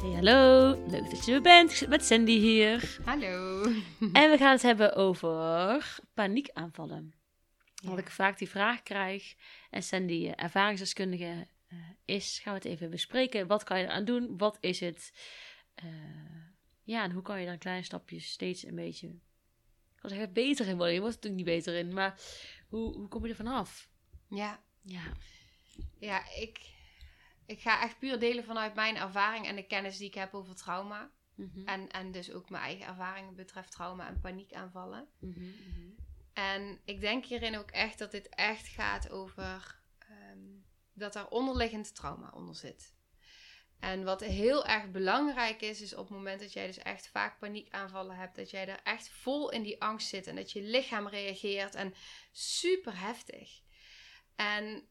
Hey hallo, leuk dat je er bent. Met Sandy hier. Hallo. En we gaan het hebben over paniekaanvallen. Omdat ik vaak die vraag krijg en Sandy eh, ervaringsdeskundige eh, is, gaan we het even bespreken. Wat kan je eraan doen? Wat is het? Eh, ja, en hoe kan je daar kleine stapjes steeds een beetje... Ik wil zeggen beter in worden. Je wordt er natuurlijk niet beter in, maar hoe, hoe kom je er vanaf? Ja, Ja. ja ik, ik ga echt puur delen vanuit mijn ervaring en de kennis die ik heb over trauma. Mhm. En, en dus ook mijn eigen ervaringen betreft trauma en paniekaanvallen. Mhm, mhm. En ik denk hierin ook echt dat dit echt gaat over ehm, dat er onderliggend trauma onder zit. En wat heel erg belangrijk is, is op het moment dat jij dus echt vaak paniekaanvallen hebt, dat jij er echt vol in die angst zit en dat je lichaam reageert en super heftig. En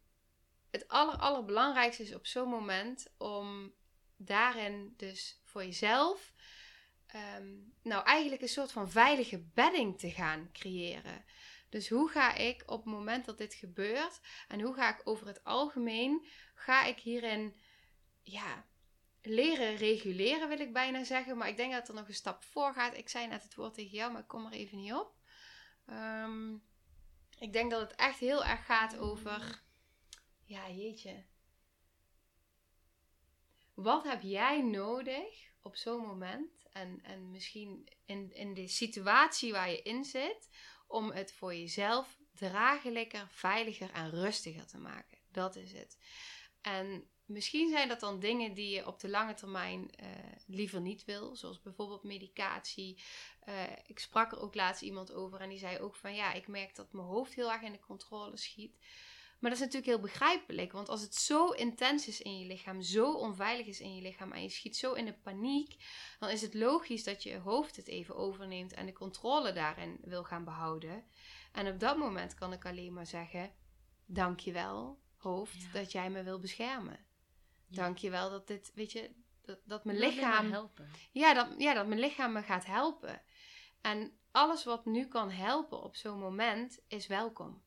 het aller, allerbelangrijkste is op zo'n moment om daarin dus voor jezelf ehm, nou eigenlijk een soort van veilige bedding te gaan creëren. Dus hoe ga ik op het moment dat dit gebeurt en hoe ga ik over het algemeen, ga ik hierin ja, leren reguleren wil ik bijna zeggen, maar ik denk dat er nog een stap voor gaat. Ik zei net het woord tegen jou, maar ik kom er even niet op. Ehm, ik denk dat het echt heel erg gaat over, ja jeetje, wat heb jij nodig op zo'n moment en, en misschien in, in de situatie waar je in zit, om het voor jezelf draaglijker, veiliger en rustiger te maken. Dat is het. En misschien zijn dat dan dingen die je op de lange termijn eh, liever niet wil, zoals bijvoorbeeld medicatie. Eh, ik sprak er ook laatst iemand over en die zei ook van ja, ik merk dat mijn hoofd heel erg in de controle schiet. Maar dat is natuurlijk heel begrijpelijk, want als het zo intens is in je lichaam, zo onveilig is in je lichaam en je schiet zo in de paniek, dan is het logisch dat je hoofd het even overneemt en de controle daarin wil gaan behouden. En op dat moment kan ik alleen maar zeggen: Dankjewel, hoofd, Ja. dat jij me wil beschermen. Ja. Dankjewel dat dit, weet je, dat, dat mijn lichaam. helpen. Ja dat, ja, dat mijn lichaam me gaat helpen. En alles wat nu kan helpen op zo'n moment is welkom.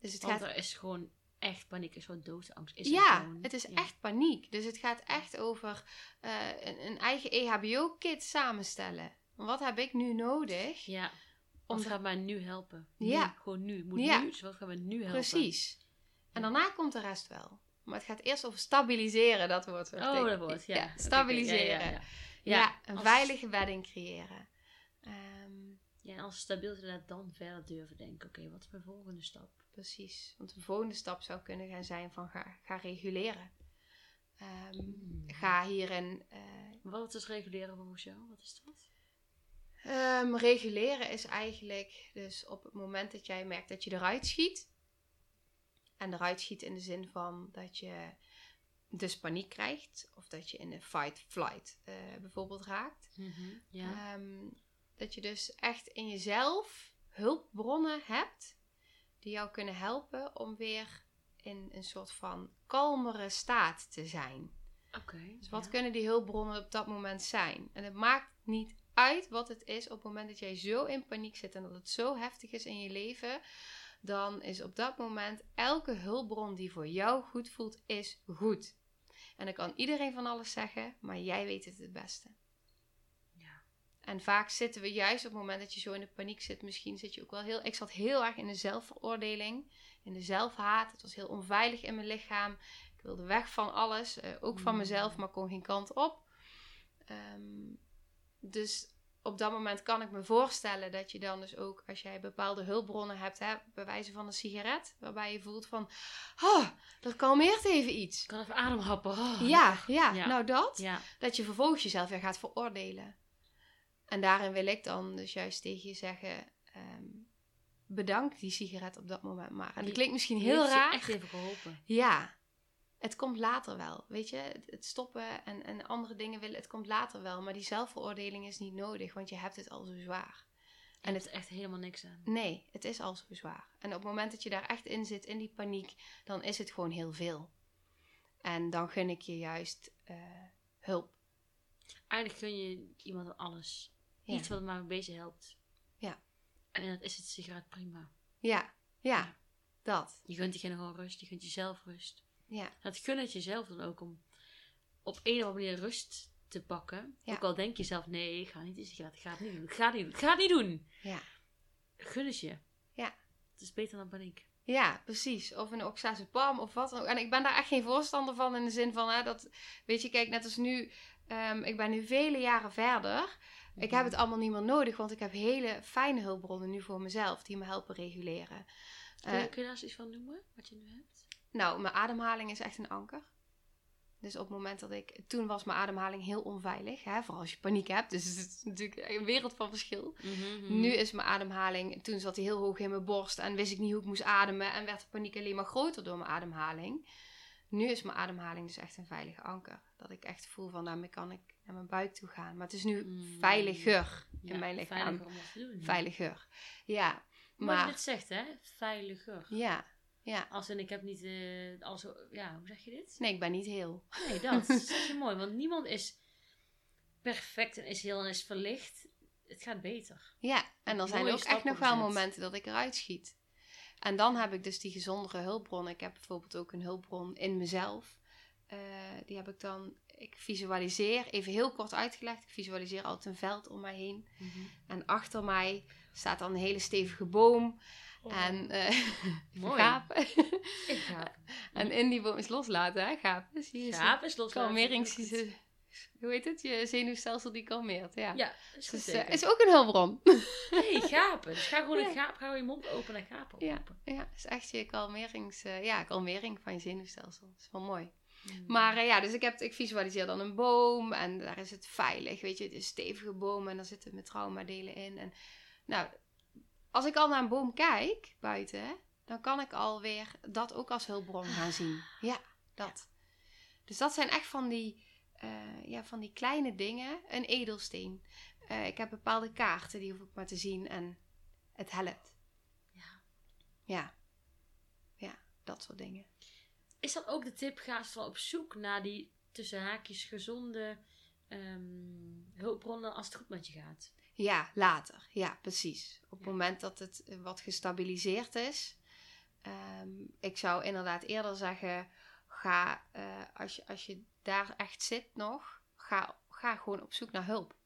Dus het Want gaat er is gewoon echt paniek, een soort doodsangst. Is ja, gewoon. het is Ja. echt paniek. Dus het gaat echt over eh, een, een eigen EHBO-kit samenstellen. Wat heb ik nu nodig? Ja. Om Wat gaat mij nu helpen? Ja. Nu, gewoon nu. Moet Ja. nu, dus wat gaat mij nu helpen? Precies. En daarna komt de rest wel. Maar het gaat eerst over stabiliseren, dat woord. Oh, ik- dat wordt, ja. Stabiliseren. ja, Ja, ja, ja. Ja, een als- veilige bedding creëren. Ehm, Ja, en als het stabiel is, dan verder durven denken. Oké, wat is mijn volgende stap? Precies. Want de volgende stap zou kunnen gaan zijn van ga, ga reguleren. Ehm, Ga hierin... eh, Wat is reguleren volgens jou? Wat is dat? Ehm, reguleren is eigenlijk dus op het moment dat jij merkt dat je eruit schiet. En eruit schiet in de zin van dat je dus paniek krijgt. Of dat je in een fight-flight eh, bijvoorbeeld raakt. Ja. Ehm, dat je dus echt in jezelf hulpbronnen hebt die jou kunnen helpen om weer in een soort van kalmere staat te zijn. Oké. Dus wat ja. kunnen die hulpbronnen op dat moment zijn? En het maakt niet uit wat het is op het moment dat jij zo in paniek zit en dat het zo heftig is in je leven. Dan is op dat moment elke hulpbron die voor jou goed voelt, is goed. En dan kan iedereen van alles zeggen, maar jij weet het het beste. En vaak zitten we juist op het moment dat je zo in de paniek zit, misschien zit je ook wel heel. Ik zat heel erg in de zelfveroordeling, in de zelfhaat. Het was heel onveilig in mijn lichaam. Ik wilde weg van alles, eh, ook van Mm. mezelf, maar kon geen kant op. Ehm, dus op dat moment kan ik me voorstellen dat je dan dus ook, als jij bepaalde hulpbronnen hebt, hè, bij wijze van een sigaret, waarbij je voelt van, oh, dat kalmeert even iets. Ik kan even ademhappen. Oh. Ja, ja, Ja. nou dat Ja. dat je vervolgens jezelf weer gaat veroordelen. En daarin wil ik dan dus juist tegen je zeggen: ehm, bedank die sigaret op dat moment maar. En dat klinkt misschien heel heeft je raar. echt even geholpen. Ja. het komt later wel. Weet je, het, het stoppen en, en andere dingen willen, het komt later wel. Maar die zelfveroordeling is niet nodig, want je hebt het al zo zwaar. En het is echt helemaal niks aan. Nee, het is al zo zwaar. En op het moment dat je daar echt in zit, in die paniek, dan is het gewoon heel veel. En dan gun ik je juist eh, hulp. Eigenlijk gun je iemand alles. Ja. Iets wat maar een beetje helpt. Ja. En dat is het sigaret prima. Ja, ja, dat. Je gunt diegene gewoon rust. Je gunt jezelf rust. Ja, Dat gun het jezelf dan ook om op een of andere manier rust te pakken. Ja. Ook al denk je zelf, nee, ik ga niet sigaret. Ik ga het niet doen. Ik ga het niet doen. Ik ga het niet doen. ja. Gun het je. Ja. Het is beter dan paniek. Ja, precies. Of een oxazepam of wat dan ook. En ik ben daar echt geen voorstander van in de zin van, hè, dat, weet je, kijk, net als nu, ehm, ik ben nu vele jaren verder. Ik heb het allemaal niet meer nodig, want ik heb hele fijne hulpbronnen nu voor mezelf, die me helpen reguleren. Kun je, Eh, kun je daar eens iets van noemen, wat je nu hebt? nou, mijn ademhaling is echt een anker. Dus op het moment dat ik... Toen was mijn ademhaling heel onveilig. Hè? Vooral als je paniek hebt. Dus het is natuurlijk een wereld van verschil. Mhm, Nu is mijn ademhaling... Toen zat hij heel hoog in mijn borst. En wist ik niet hoe ik moest ademen. En werd de paniek alleen maar groter door mijn ademhaling. Nu is mijn ademhaling dus echt een veilige anker. Dat ik echt voel van... Daarmee kan ik naar mijn buik toe gaan. Maar het is nu Mm. veiliger in Ja, mijn lichaam. Veiliger om dat te doen. Veiliger. Ja. Maar je Maar... dit zegt, hè? Veiliger. Ja. Ja. Als in, ik heb niet, eh al zo, ja, hoe zeg je dit? Nee, ik ben niet heel. Nee, dat is je mooi, want niemand is perfect en is heel en is verlicht. Het gaat beter. Ja, en dan zijn er ook echt nog wel momenten dat ik eruit schiet. En dan heb ik dus die gezondere hulpbron. Ik heb bijvoorbeeld ook een hulpbron in mezelf. Eh, die heb ik dan, ik visualiseer, even heel kort uitgelegd. Ik visualiseer altijd een veld om mij heen. En achter mij staat dan een hele stevige boom. En eh Mooi. gapen. Ik en in die boom is loslaten, hè? Gapen. Zie je? Gaap is los. Kalmerings... Hoe heet het? Je zenuwstelsel die kalmeert, ja. Ja, is Dus, eh, is ook een hulpbron. Nee, gapen. Dus ga gewoon Ja. een gaap, ga je mond open en gapen Ja. open. Ja, het is echt je kalmerings, eh, ja, kalmering van je zenuwstelsel. Dat is wel mooi. Mm. Maar eh, ja, dus ik, heb, ik visualiseer dan een boom en daar is het veilig, weet je. Het is een stevige boom en daar zitten mijn traumadelen in. En nou, als ik al naar een boom kijk, buiten, dan kan ik alweer dat ook als hulpbron gaan zien. Ja, dat. Dus dat zijn echt van die, eh, ja, van die kleine dingen. Een edelsteen. Eh, ik heb bepaalde kaarten, die hoef ik maar te zien en het helpt. Ja. Ja. Ja, dat soort dingen. Is dan ook de tip, ga eens wel op zoek naar die tussen haakjes gezonde ehm, hulpbronnen als het goed met je gaat. Ja, later. Ja, precies. Op het Ja. moment dat het eh, wat gestabiliseerd is. Ehm, ik zou inderdaad eerder zeggen, ga, eh, als, je, als je daar echt zit nog, ga, ga gewoon op zoek naar hulp.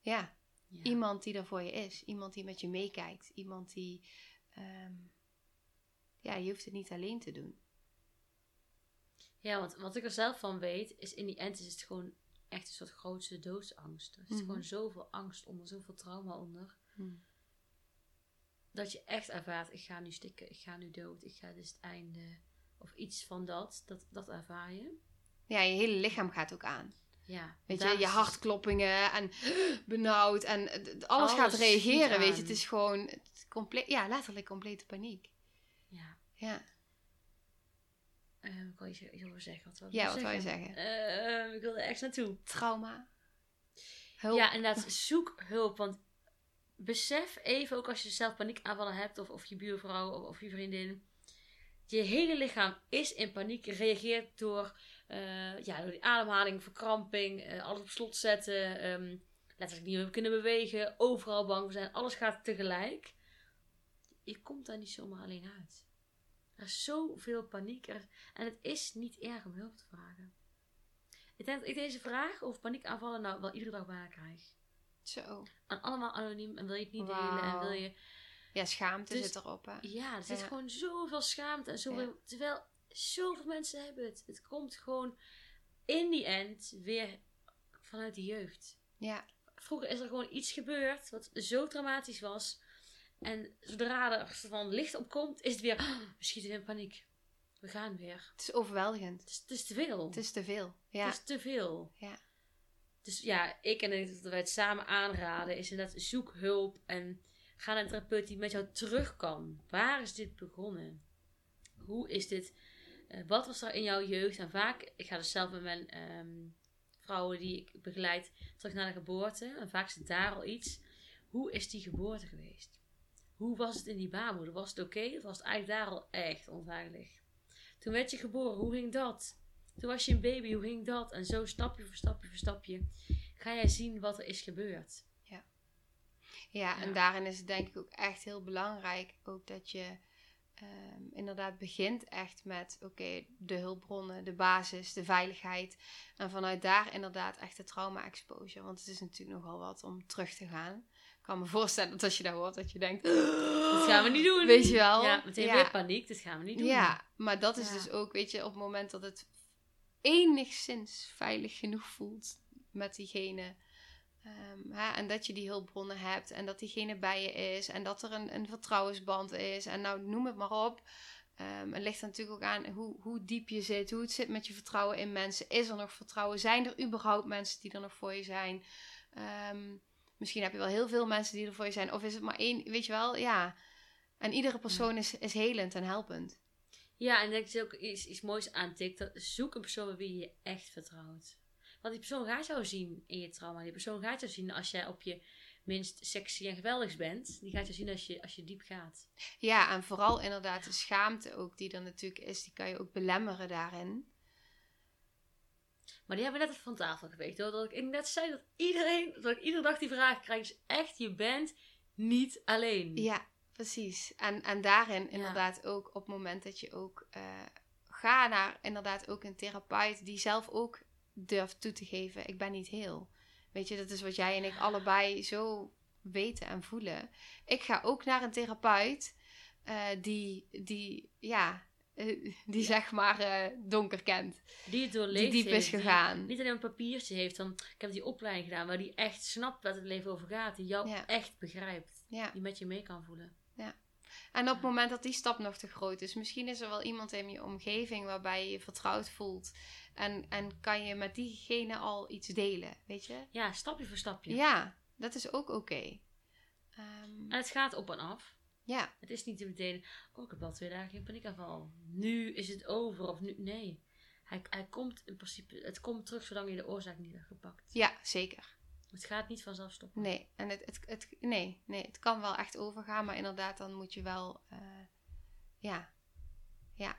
Ja, Ja. iemand die er voor je is. Iemand die met je meekijkt. Iemand die, ehm, ja, je hoeft het niet alleen te doen. Ja, want wat ik er zelf van weet, is in die end is het gewoon echt een soort grootste doodsangst. Er zit Mhm. gewoon zoveel angst onder, zoveel trauma onder. Dat je echt ervaart, ik ga nu stikken, ik ga nu dood, ik ga, is het einde. Of iets van dat, dat, dat ervaar je. Ja, je hele lichaam gaat ook aan. Ja, Weet je, je hartkloppingen en benauwd en d- alles, gaat Alles reageren, weet je. Het is gewoon compleet, ja, letterlijk complete paniek. Ja, Ja, eh, ik wil iets iets over zeggen. Wat, ja wat wil je zeggen? Eh, ik wilde ergens naartoe. Trauma. Hulp. Ja, inderdaad, zoek hulp. Want besef even, ook als je zelf paniekaanvallen hebt, of, of je buurvrouw of, of je vriendin. Je hele lichaam is in paniek, reageert door, eh, ja, door die ademhaling, verkramping, eh, alles op slot zetten, ehm, letterlijk niet meer kunnen bewegen, overal bang voor zijn, alles gaat tegelijk. Je komt daar niet zomaar alleen uit. Er is zoveel paniek er, en het is niet erg om hulp te vragen. Ik denk dat ik deze vraag over paniekaanvallen nou wel iedere dag bijna krijg. Zo. En allemaal anoniem en wil je het niet delen en wil je... Ja, schaamte Dus- zit erop, hè. Ja, er zit Ja. gewoon zoveel schaamte en zoveel... Terwijl zoveel mensen hebben het. Het komt gewoon in die end weer vanuit de jeugd. Ja, Vroeger is er gewoon iets gebeurd wat zo traumatisch was. En zodra er van licht op komt, is het weer... "Ah, we schieten in paniek. We gaan weer. het is overweldigend. Het is, het is te veel. Het is te veel. Ja, Het is te veel. Ja. Dus ja, ik en ik dat wij het samen aanraden is inderdaad zoek hulp en ga naar een therapeut die met jou terug kan. Waar is dit begonnen? Hoe is dit eh, wat was er in jouw jeugd? En vaak, ik ga dus zelf met mijn ehm, vrouwen die ik begeleid terug naar de geboorte. En vaak zit daar al iets. Hoe is die geboorte geweest? Hoe was het in die baarmoeder? Was het oké? Of was het eigenlijk daar al echt onveilig? Toen werd je geboren, hoe ging dat? Toen was je een baby, hoe ging dat? En zo stapje voor stapje voor stapje ga jij zien wat er is gebeurd. Ja, ja. en daarin is het denk ik ook echt heel belangrijk ook dat je Ehm, inderdaad begint echt met oké, de hulpbronnen, de basis, de veiligheid. En vanuit daar inderdaad echt de trauma-exposure. Want het is natuurlijk nogal wat om terug te gaan. Ik kan me voorstellen dat als je dat hoort, dat je denkt... Dat gaan we niet doen. Weet je wel? Ja, meteen ja. weer paniek. Dat gaan we niet doen. Ja, maar dat is dus ook, weet je, op het moment dat het enigszins veilig genoeg voelt met diegene Ehm, hè, en dat je die hulpbronnen hebt en dat diegene bij je is en dat er een, een vertrouwensband is en nou noem het maar op. Um, het ligt natuurlijk ook aan hoe, hoe diep je zit, hoe het zit met je vertrouwen in mensen. Is er nog vertrouwen? Zijn er überhaupt mensen die er nog voor je zijn? Ehm, misschien heb je wel heel veel mensen die er voor je zijn, of is het maar één, weet je wel? Ja. En iedere persoon is, is helend en helpend. Ja, en dat je ook iets, iets moois aantikt. Zoek een persoon wie je echt vertrouwt. Want die persoon gaat jou zien in je trauma. Die persoon gaat jou zien als jij op je minst sexy en geweldig bent. Die gaat jou zien als je, als je diep gaat. Ja, en vooral inderdaad de schaamte ook die er natuurlijk is. Die kan je ook belemmeren daarin. Maar die hebben we net van tafel geweegd. Hoor. Dat ik net zei dat iedereen, dat ik iedere dag die vraag krijg. is echt, je bent niet alleen. Ja, precies. En, en daarin inderdaad ook op het moment dat je ook... Uh, ga naar inderdaad ook een therapeut die zelf ook durf toe te geven, ik ben niet heel. Weet je, dat is wat jij en ik allebei zo weten en voelen. Ik ga ook naar een therapeut uh, die, die, ja, uh, die zeg maar uh, donker kent. Die het doorleefd Die diep is gegaan. niet alleen een papiertje heeft van, ik heb die opleiding gedaan, maar die echt snapt waar het leven over gaat. Die jou echt begrijpt. Ja. Die met je mee kan voelen. Ja. En op het moment dat die stap nog te groot is, misschien is er wel iemand in je omgeving waarbij je je vertrouwd voelt. En, en kan je met diegene al iets delen, weet je? Ja, stapje voor stapje. Ja, dat is ook oké. Okay. Ehm, en het gaat op en af. Ja. Het is niet meteen, oh ik heb al twee dagen geen paniekaanval. Nu is het over of nu, nee. Hij, hij komt in principe, het komt terug zolang je de oorzaak niet hebt gepakt. Ja, zeker. Het gaat niet vanzelf stoppen. Nee, en het, het, het, nee, nee, het kan wel echt overgaan, maar inderdaad, dan moet je wel, uh, ja, ja.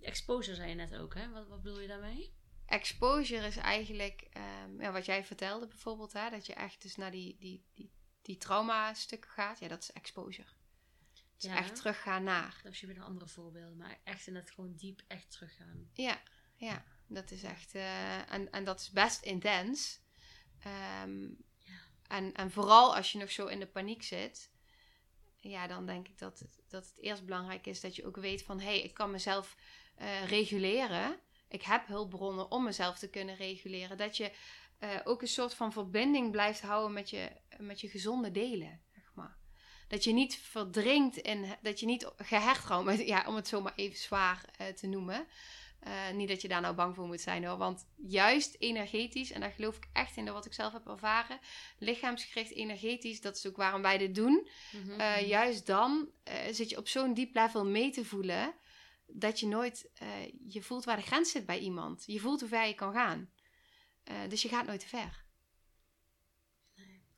Exposure zei je net ook, hè? Wat, wat bedoel je daarmee? Exposure is eigenlijk, um, ja, wat jij vertelde bijvoorbeeld, hè, dat je echt dus naar die, die, die, die trauma-stukken gaat. Ja, dat is exposure. Dus ja, echt teruggaan naar. Dat is je weer een andere voorbeelden, maar echt in het gewoon diep echt teruggaan. Ja, ja, dat is echt, uh, en, en dat is best intens. Um, ja. en, en vooral als je nog zo in de paniek zit, ja, dan denk ik dat het, dat het eerst belangrijk is dat je ook weet van hé, hey, ik kan mezelf uh, reguleren. Ik heb hulpbronnen om mezelf te kunnen reguleren. Dat je uh, ook een soort van verbinding blijft houden met je, met je gezonde delen. Dat je niet verdrinkt in, dat je niet gehecht ja, om het zo maar even zwaar uh, te noemen. Uh, niet dat je daar nou bang voor moet zijn hoor. Want juist energetisch, en daar geloof ik echt in, dat wat ik zelf heb ervaren. Lichaamsgericht energetisch, dat is ook waarom wij dit doen. Mm -hmm. juist dan uh, zit je op zo'n diep level mee te voelen. Dat je nooit, je voelt waar de grens zit bij iemand. Je voelt hoe ver je kan gaan. dus je gaat nooit te ver.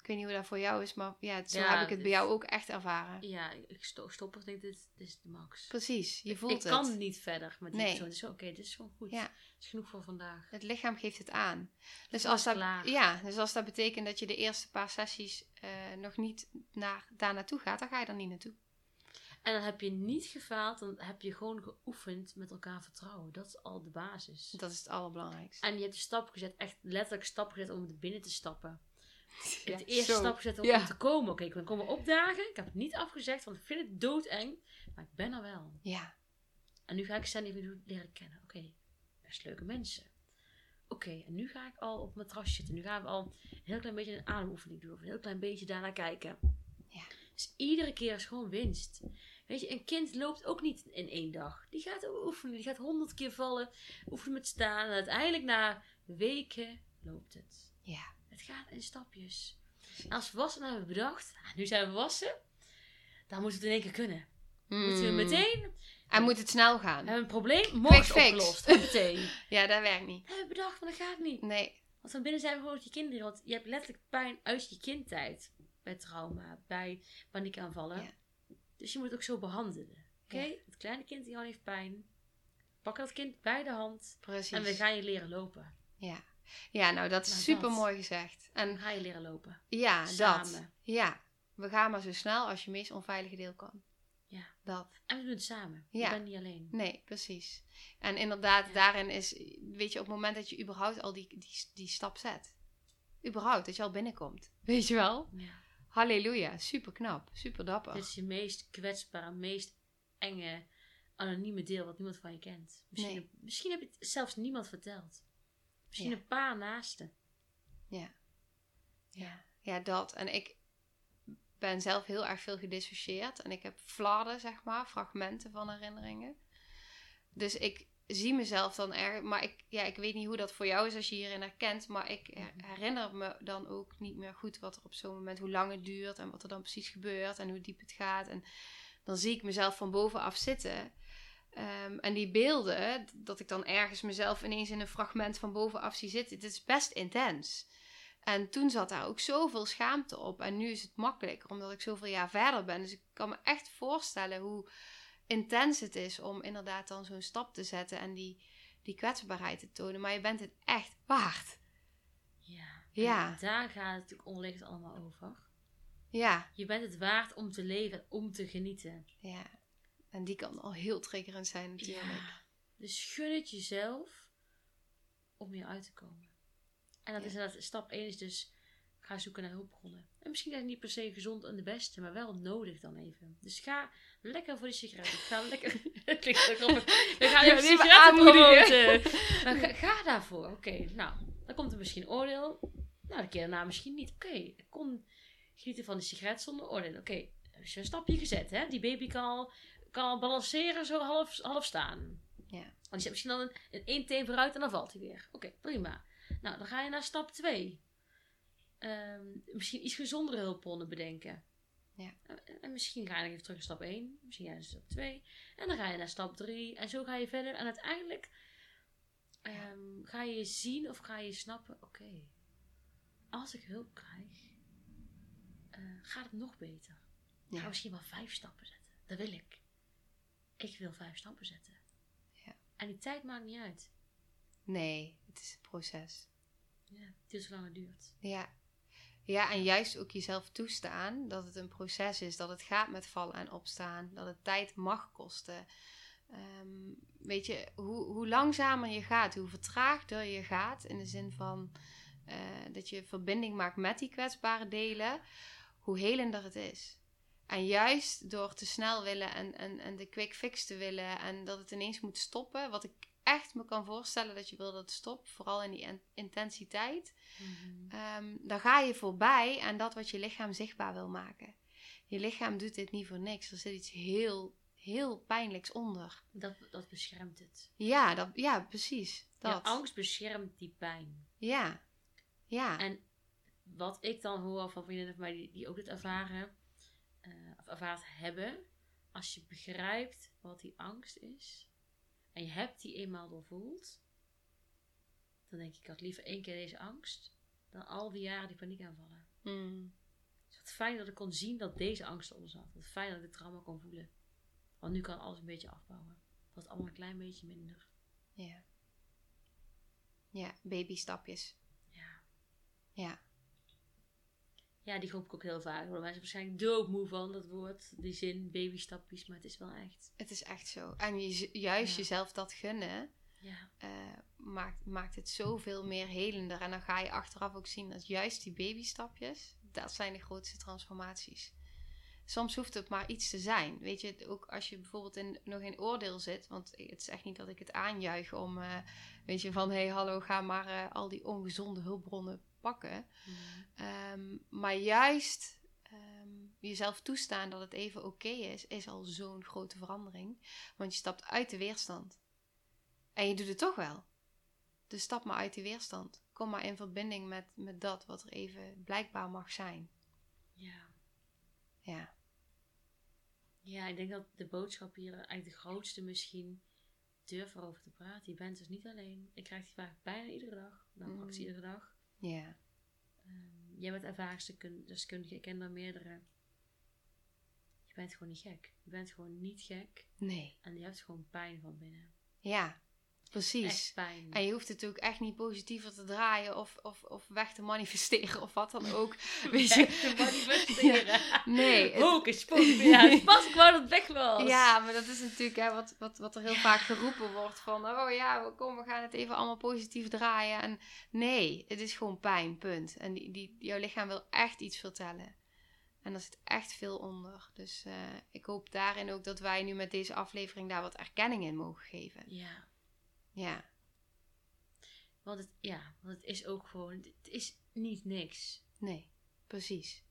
Ik weet niet hoe dat voor jou is, maar ja, zo heb ik het bij jou ook echt ervaren. Ja, ik sto stop denk dit, dit is de max. Precies, je voelt ik, ik het. Ik kan niet verder met nee. persoon. Dus oké, okay, dit is gewoon goed. Ja. Het is genoeg voor vandaag. Het lichaam geeft het aan. Dus als, dat, ja, dus als dat betekent dat je de eerste paar sessies uh, nog niet naar, daar naartoe gaat, dan ga je er niet naartoe. En dan heb je niet gefaald, dan heb je gewoon geoefend met elkaar vertrouwen. Dat is al de basis. Dat is het allerbelangrijkste. En je hebt de stap gezet, echt letterlijk stap gezet om er binnen te stappen. Je hebt de eerste zo. stap gezet om ja. te komen. Oké, okay, ik kom opdagen. Ik heb het niet afgezegd, want ik vind het doodeng. Maar ik ben er wel. Ja. En nu ga ik Sandy even leren kennen. Oké, okay, best leuke mensen. Oké, okay, en nu ga ik al op mijn terras zitten. Nu gaan we al een heel klein beetje een ademoefening doen. Of een heel klein beetje daarnaar kijken. Ja. Dus iedere keer is gewoon winst. Weet je, een kind loopt ook niet in één dag. Die gaat oefenen. Die gaat honderd keer vallen. Oefenen met staan. En uiteindelijk na weken loopt het. Ja. Het gaat in stapjes. En als volwassenen hebben we bedacht, ah, nu zijn we volwassen, dan moeten we het in één keer kunnen. Mm. Moeten we meteen En moet het snel We gaan. hebben een probleem, morgen opgelost. Meteen. Ja, dat werkt niet. hebben we bedacht, maar dat gaat niet. Nee. Want van binnen zijn we gewoon met je kinderen. Want je hebt letterlijk pijn uit je kindtijd. Bij trauma, bij paniekaanvallen. Ja. Dus je moet het ook zo behandelen. Oké? Ja. Het kleine kind die al heeft pijn. Pak dat kind bij de hand. Precies. En we gaan je leren lopen. Ja. Ja, nou dat is Nou, super mooi gezegd. En ga je leren lopen. ja, dat. Ja. We gaan maar zo snel als je meest onveilige deel kan. Ja. Dat. En we doen het samen. Ja. Je bent niet alleen. Nee, precies. En inderdaad, Ja. daarin is, weet je, op het moment dat je überhaupt al die, die, die stap zet. Überhaupt, dat je al binnenkomt. Weet je wel? Ja. Halleluja, super knap, super dapper. Dit is je meest kwetsbare, meest enge, anonieme deel wat niemand van je kent. Misschien, Nee. misschien heb je het zelfs niemand verteld. Misschien Ja. een paar naasten. Ja. Ja. ja, dat. En ik ben zelf heel erg veel gedissocieerd. En ik heb flarden, zeg maar, fragmenten van herinneringen. Dus ik zie mezelf dan erg... Maar ik, ja, ik weet niet hoe dat voor jou is als je hierin herkent. Maar ik her- herinner me dan ook niet meer goed wat er op zo'n moment... Hoe lang het duurt en wat er dan precies gebeurt. En hoe diep het gaat. En dan zie ik mezelf van bovenaf zitten... Ehm, en die beelden, dat ik dan ergens mezelf ineens in een fragment van bovenaf zie zitten, het is best intens. En toen zat daar ook zoveel schaamte op. En nu is het makkelijker, omdat ik zoveel jaar verder ben. Dus ik kan me echt voorstellen hoe intens het is om inderdaad dan zo'n stap te zetten en die, die kwetsbaarheid te tonen. Maar je bent het echt waard. Ja. Ja. Daar gaat het natuurlijk onderliggend allemaal over. Ja, Je bent het waard om te leven en om te genieten. ja. En die kan al heel triggerend zijn natuurlijk. Ja. Dus gun het jezelf om hier uit te komen. En dat Ja. is inderdaad, stap 1 is dus, ga zoeken naar hulpbronnen. En misschien is het niet per se gezond en de beste, maar wel nodig dan even. Dus ga lekker voor die sigaretten. Ga lekker, klinkt ook grappig. We gaan even sigaretten promoten. Maar ga, ga daarvoor. Oké, nou, dan komt er misschien oordeel. Nou, de keer daarna misschien niet. Oké, ik kon genieten van die sigaret zonder oordeel. Oké, dus een stapje gezet, hè. Die baby kan al, kan al balanceren, zo half, half staan. Ja. Want die zet misschien dan een, een één teen vooruit en dan valt hij weer. Oké, prima. Nou, dan ga je naar stap 2. misschien iets gezondere hulpbronnen bedenken. Ja. En, en misschien ga je even terug naar stap 1. Misschien ga je naar stap 2. En dan ga je naar stap 3. En zo ga je verder. En uiteindelijk ehm, ga je zien of ga je snappen... Oké, als ik hulp krijg, eh, gaat het nog beter. Ik ga Ja. misschien wel vijf stappen zetten. Dat wil ik. Ik wil vijf stappen zetten. Ja. En die tijd maakt niet uit. Nee, het is een proces. Ja, het zo lang het duurt. Ja. Ja, en juist ook jezelf toestaan dat het een proces is, dat het gaat met vallen en opstaan, dat het tijd mag kosten. Ehm, weet je, hoe, hoe langzamer je gaat, hoe vertraagder je gaat, in de zin van eh, dat je verbinding maakt met die kwetsbare delen, hoe helender het is. En juist door te snel willen en, en, en de quick fix te willen en dat het ineens moet stoppen, wat ik echt me kan voorstellen dat je wil dat het stopt, vooral in die in- intensiteit, Ehm, dan ga je voorbij aan dat wat je lichaam zichtbaar wil maken. Je lichaam doet dit niet voor niks. Er zit iets heel, heel pijnlijks onder. Dat, dat beschermt het. Ja, dat, ja precies. Ja, Dat. angst beschermt die pijn. Ja. Ja. En wat ik dan hoor van vriendinnen van mij die, die ook dit ervaren, eh, of ervaard hebben, als je begrijpt wat die angst is, en je hebt die eenmaal doorvoeld, dan denk ik, ik had liever één keer deze angst, dan al die jaren die paniekaanvallen. Mm. Dus wat fijn dat ik kon zien dat deze angst eronder zat. Wat fijn dat ik het trauma kon voelen. Want nu kan alles een beetje afbouwen. Wordt allemaal een klein beetje minder. Ja. Ja, babystapjes. Ja. Ja. Ja, die hoop ik ook heel vaak. Worden mensen waarschijnlijk doodmoe van, dat woord. Die zin, babystapjes. Maar het is wel echt. Het is echt zo. En je, juist Ja. jezelf dat gunnen, Ja. eh, maakt, maakt het zoveel meer helender. En dan ga je achteraf ook zien dat juist die babystapjes, dat zijn de grootste transformaties. Soms hoeft het maar iets te zijn. Weet je, ook als je bijvoorbeeld in, nog in oordeel zit. Want het is echt niet dat ik het aanjuich om, eh, weet je, van hé, hey, hallo, ga maar eh, al die ongezonde hulpbronnen pakken. Ehm, maar juist ehm, jezelf toestaan dat het even oké is, is al zo'n grote verandering. Want je stapt uit de weerstand. En je doet het toch wel. Dus stap maar uit die weerstand. Kom maar in verbinding met, met dat wat er even blijkbaar mag zijn. Ja. Ja. Ja, ik denk dat de boodschap hier eigenlijk de grootste misschien durf erover te praten. Je bent dus niet alleen. Ik krijg die vraag bijna iedere dag. Nou, Mm. praktisch iedere dag. Ja. Ehm, jij bent ervaringsdeskundige, ik ken er meerdere. Je bent gewoon niet gek. Je bent gewoon niet gek. Nee. En je hebt gewoon pijn van binnen. Ja, precies. Pijn. En je hoeft het ook echt niet positiever te draaien of, of, of weg te manifesteren of wat dan ook. Weet je? Weg te manifesteren. Nee, het- Hocus pocus. Ja, het pas ik wou dat het weg was. Ja, maar dat is natuurlijk hè, wat, wat, wat er heel vaak geroepen wordt van... Oh ja, kom, we gaan het even allemaal positief draaien. En nee, het is gewoon pijn, punt. En die, die, jouw lichaam wil echt iets vertellen. En er zit echt veel onder. Dus eh, ik hoop daarin ook dat wij nu met deze aflevering daar wat erkenning in mogen geven. Ja. Ja, Want het, ja, want het is ook gewoon... Het is niet niks. nee, precies.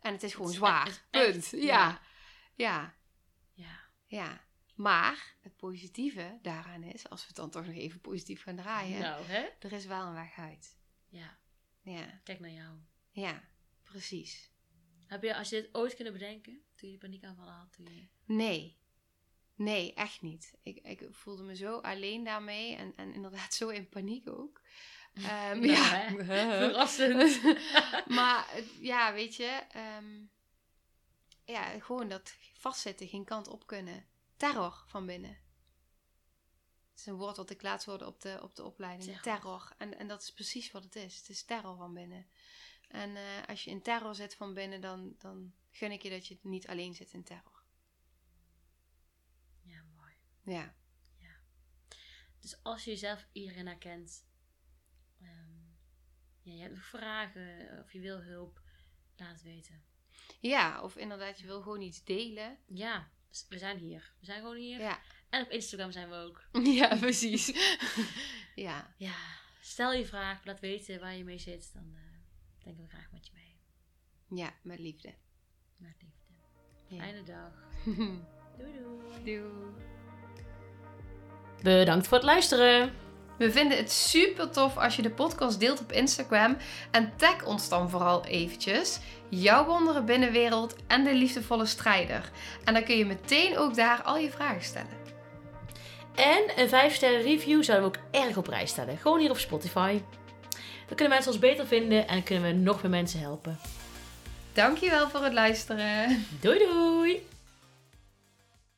En het is gewoon Het is zwaar, echt- punt. echt- ja, ja. Ja. Ja, maar het positieve daaraan is, als we het dan toch nog even positief gaan draaien, Nou, hè? er is wel een weg uit. Ja. Ja, Kijk naar jou. ja, precies. Heb je, als je dit ooit kunnen bedenken, toen je paniekaanvallen had, toen je... Nee, nee, echt niet. Ik, ik voelde me zo alleen daarmee en, en inderdaad zo in paniek ook. Ehm, Nou, ja? Verrassend. maar ja, weet je, ehm, ja, gewoon dat vastzitten, geen kant op kunnen. Terror van binnen. Het is een woord wat ik laatst hoorde op de, op de opleiding. Terror. Terror. En, en dat is precies wat het is. Het is terror van binnen. En eh, als je in terror zit van binnen, dan, dan gun ik je dat je niet alleen zit in terror. Ja. Ja, Dus als je jezelf hierin herkent, ehm, ja, je hebt nog vragen of je wil hulp, laat het weten. ja of inderdaad, je wil gewoon iets delen. Ja, dus we zijn hier. We zijn gewoon hier. Ja, En op Instagram zijn we ook. ja precies. ja, Ja, stel je vraag, laat weten waar je mee zit, dan eh, denken we graag met je mee. ja, met liefde. Met liefde. Ja. Fijne dag. Doei doei. Doei. Bedankt voor het luisteren. We vinden het super tof als je de podcast deelt op Instagram. En tag ons dan vooral eventjes. Jouw wondere binnenwereld en de liefdevolle strijder. En dan kun je meteen ook daar al je vragen stellen. En een 5 sterren review zouden we ook erg op prijs stellen. Gewoon hier op Spotify. Dan kunnen mensen ons beter vinden en kunnen we nog meer mensen helpen. Dankjewel voor het luisteren. Doei doei!